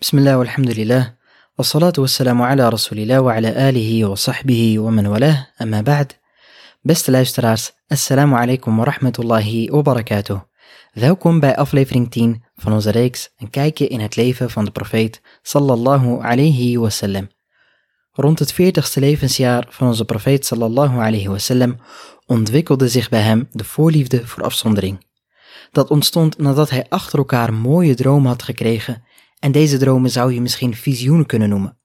بسم الله والحمد لله والصلاة والسلام على رسول الله وعلى آله وصحبه ومن والاه أما بعد Beste luisteraars, assalamu alaikum wa rahmatullahi wa barakatuh. Welkom bij aflevering 10 van onze reeks Een kijkje in het leven van de profeet sallallahu alayhi wasallam. Rond het 40ste levensjaar van onze profeet sallallahu alayhi wasallam ontwikkelde zich bij hem de voorliefde voor afzondering. Dat ontstond nadat hij achter elkaar mooie dromen had gekregen en deze dromen zou je misschien visioenen kunnen noemen.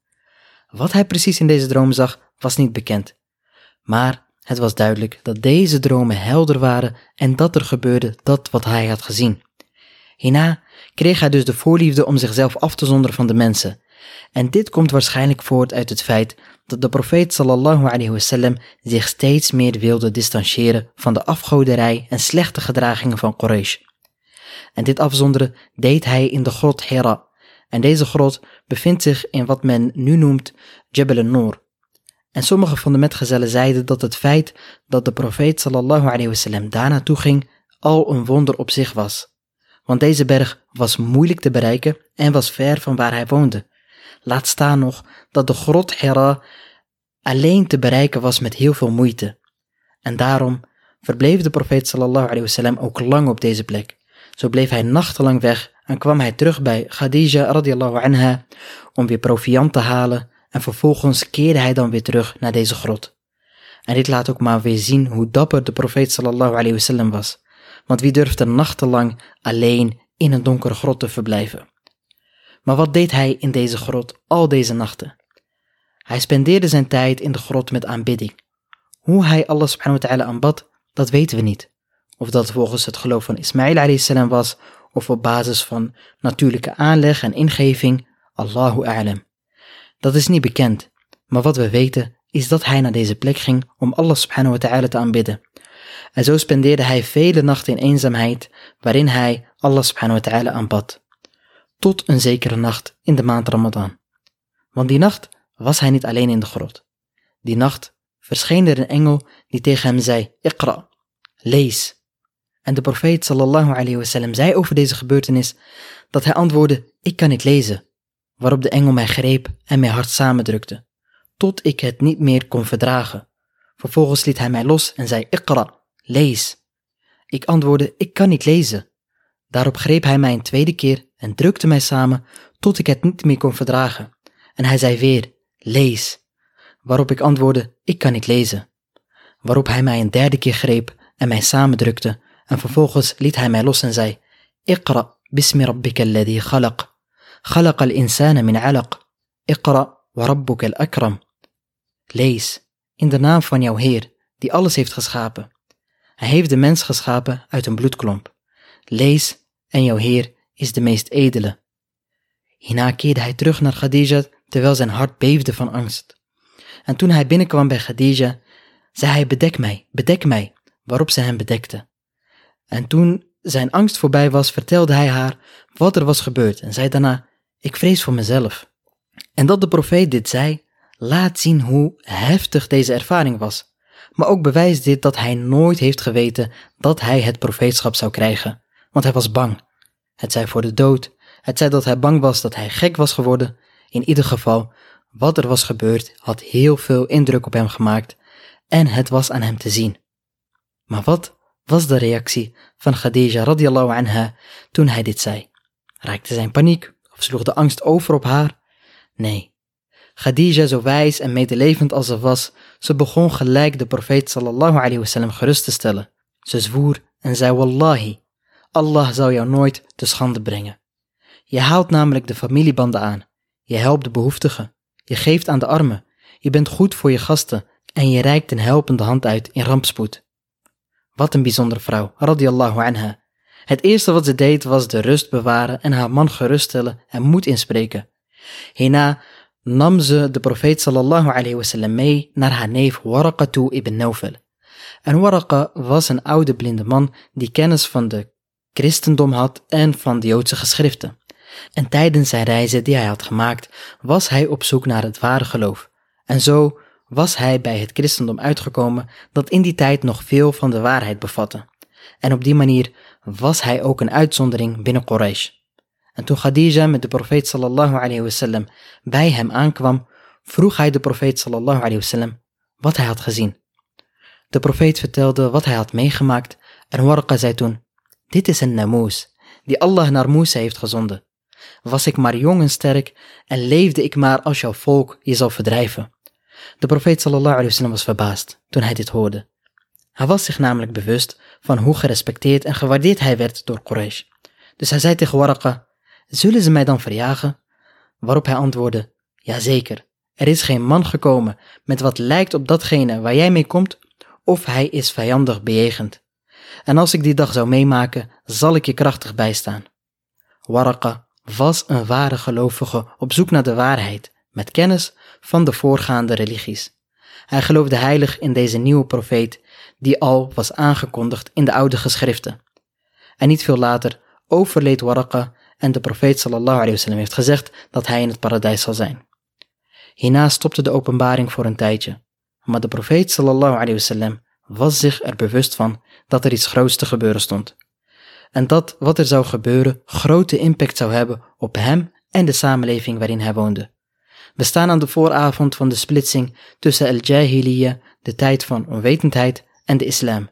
Wat hij precies in deze dromen zag was niet bekend. Maar het was duidelijk dat deze dromen helder waren en dat er gebeurde dat wat hij had gezien. Hierna kreeg hij dus de voorliefde om zichzelf af te zonderen van de mensen. En dit komt waarschijnlijk voort uit het feit dat de profeet sallallahu alayhi wasallam zich steeds meer wilde distancieren van de afgoderij en slechte gedragingen van Quraysh. En dit afzonderen deed hij in de grot Hira. En deze grot bevindt zich in wat men nu noemt Jebel al-Noor. En sommige van de metgezellen zeiden dat het feit dat de profeet sallallahu alayhi wasallam daar naartoe ging al een wonder op zich was. Want deze berg was moeilijk te bereiken en was ver van waar hij woonde. Laat staan nog dat de grot Hira alleen te bereiken was met heel veel moeite. En daarom verbleef de profeet sallallahu alayhi wasallam ook lang op deze plek. Zo bleef hij nachtenlang weg en kwam hij terug bij Khadija radiallahu anha om weer proviant te halen en vervolgens keerde hij dan weer terug naar deze grot. En dit laat ook maar weer zien hoe dapper de profeet sallallahu alayhi wasallam was. Want wie durfde nachtenlang alleen in een donkere grot te verblijven? Maar wat deed hij in deze grot al deze nachten? Hij spendeerde zijn tijd in de grot met aanbidding. Hoe hij Allah subhanahu wa ta'ala aanbad, dat weten we niet. Of dat volgens het geloof van Ismail alayhi was, of op basis van natuurlijke aanleg en ingeving, Allahu a'lam. Dat is niet bekend, maar wat we weten is dat hij naar deze plek ging om Allah subhanahu wa ta'ala te aanbidden. En zo spendeerde hij vele nachten in eenzaamheid, waarin hij Allah subhanahu wa ta'ala aanbad. Tot een zekere nacht in de maand Ramadan. Want die nacht was hij niet alleen in de grot. Die nacht verscheen er een engel die tegen hem zei, Iqra, lees. En de profeet sallallahu alayhi wasallam zei over deze gebeurtenis dat hij antwoordde, ik kan niet lezen waarop de engel mij greep en mijn hart samendrukte, tot ik het niet meer kon verdragen. Vervolgens liet hij mij los en zei, Iqra, lees. Ik antwoordde, ik kan niet lezen. Daarop greep hij mij een tweede keer en drukte mij samen, tot ik het niet meer kon verdragen. En hij zei weer, lees. Waarop ik antwoordde, ik kan niet lezen. Waarop hij mij een derde keer greep en mij samendrukte, en vervolgens liet hij mij los en zei, Ikra, bismi rabbika alladhi khalaq. Khalaq al-insana min alaq. Ikra, wa rabbuka al-akram. Lees, in de naam van jouw Heer, die alles heeft geschapen. Hij heeft de mens geschapen uit een bloedklomp. Lees, en jouw Heer is de meest edele. Hierna keerde hij terug naar Khadija, terwijl zijn hart beefde van angst. En toen hij binnenkwam bij Khadija, zei hij, bedek mij, bedek mij, waarop ze hem bedekte. En toen zijn angst voorbij was, vertelde hij haar wat er was gebeurd en zei daarna, ik vrees voor mezelf. En dat de profeet dit zei, laat zien hoe heftig deze ervaring was. Maar ook bewijst dit dat hij nooit heeft geweten dat hij het profeetschap zou krijgen, want hij was bang. Het zei voor de dood, het zei dat hij bang was dat hij gek was geworden. In ieder geval, wat er was gebeurd had heel veel indruk op hem gemaakt en het was aan hem te zien. Maar wat was de reactie van Khadija radiallahu anha toen hij dit zei? Raakte zijn paniek of sloeg de angst over op haar? Nee. Khadija, zo wijs en medelevend als ze was, ze begon gelijk de profeet sallallahu alayhi wasallam gerust te stellen. Ze zwoer en zei wallahi, Allah zou jou nooit te schande brengen. Je haalt namelijk de familiebanden aan. Je helpt de behoeftigen. Je geeft aan de armen. Je bent goed voor je gasten en je reikt een helpende hand uit in rampspoed. Wat een bijzondere vrouw, radiallahu anha. Het eerste wat ze deed was de rust bewaren en haar man geruststellen en moed inspreken. Hierna nam ze de profeet sallallahu alayhi wasallam mee naar haar neef Waraqa toe ibn Nawfal. En Waraqa was een oude blinde man die kennis van de christendom had en van de Joodse geschriften. En tijdens zijn reizen die hij had gemaakt, was hij op zoek naar het ware geloof. En zo was hij bij het christendom uitgekomen dat in die tijd nog veel van de waarheid bevatte. En op die manier was hij ook een uitzondering binnen Quraysh. En toen Khadija met de profeet sallallahu alayhi wasallam bij hem aankwam, vroeg hij de profeet sallallahu alayhi wasallam wat hij had gezien. De profeet vertelde wat hij had meegemaakt en Warqa zei toen, dit is een namoes die Allah naar Musa heeft gezonden. Was ik maar jong en sterk en leefde ik maar als jouw volk je zal verdrijven. De profeet sallallahu alayhi wasallam was verbaasd toen hij dit hoorde. Hij was zich namelijk bewust van hoe gerespecteerd en gewaardeerd hij werd door Quraysh. Dus hij zei tegen Warqa, zullen ze mij dan verjagen? Waarop hij antwoordde, jazeker, er is geen man gekomen met wat lijkt op datgene waar jij mee komt, of hij is vijandig bejegend. En als ik die dag zou meemaken, zal ik je krachtig bijstaan. Warqa was een ware gelovige op zoek naar de waarheid, met kennis van de voorgaande religies. Hij geloofde heilig in deze nieuwe profeet, die al was aangekondigd in de oude geschriften. En niet veel later overleed Warqa en de profeet sallallahu alayhi wasallam heeft gezegd dat hij in het paradijs zal zijn. Hierna stopte de openbaring voor een tijdje, maar de profeet sallallahu alayhi wasallam was zich er bewust van dat er iets groots te gebeuren stond. En dat wat er zou gebeuren grote impact zou hebben op hem en de samenleving waarin hij woonde. We staan aan de vooravond van de splitsing tussen al-Jahiliyyah, de tijd van onwetendheid, en de islam.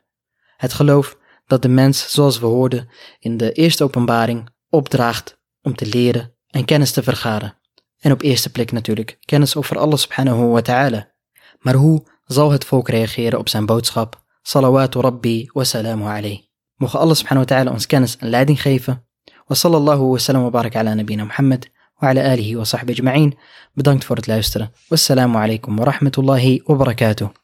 Het geloof dat de mens, zoals we hoorden in de eerste openbaring, opdraagt om te leren en kennis te vergaren. En op eerste plek natuurlijk kennis over Allah subhanahu wa ta'ala. Maar hoe zal het volk reageren op zijn boodschap? Salawatu rabbi wa salamu alayh. Mogen Allah subhanahu wa ta'ala ons kennis en leiding geven. Wa sallallahu wa sallam wa barak ala nabina Muhammad wa ala alihi wa sahbihi ajma'in. Bedankt voor het luisteren. Wassalamu alaikum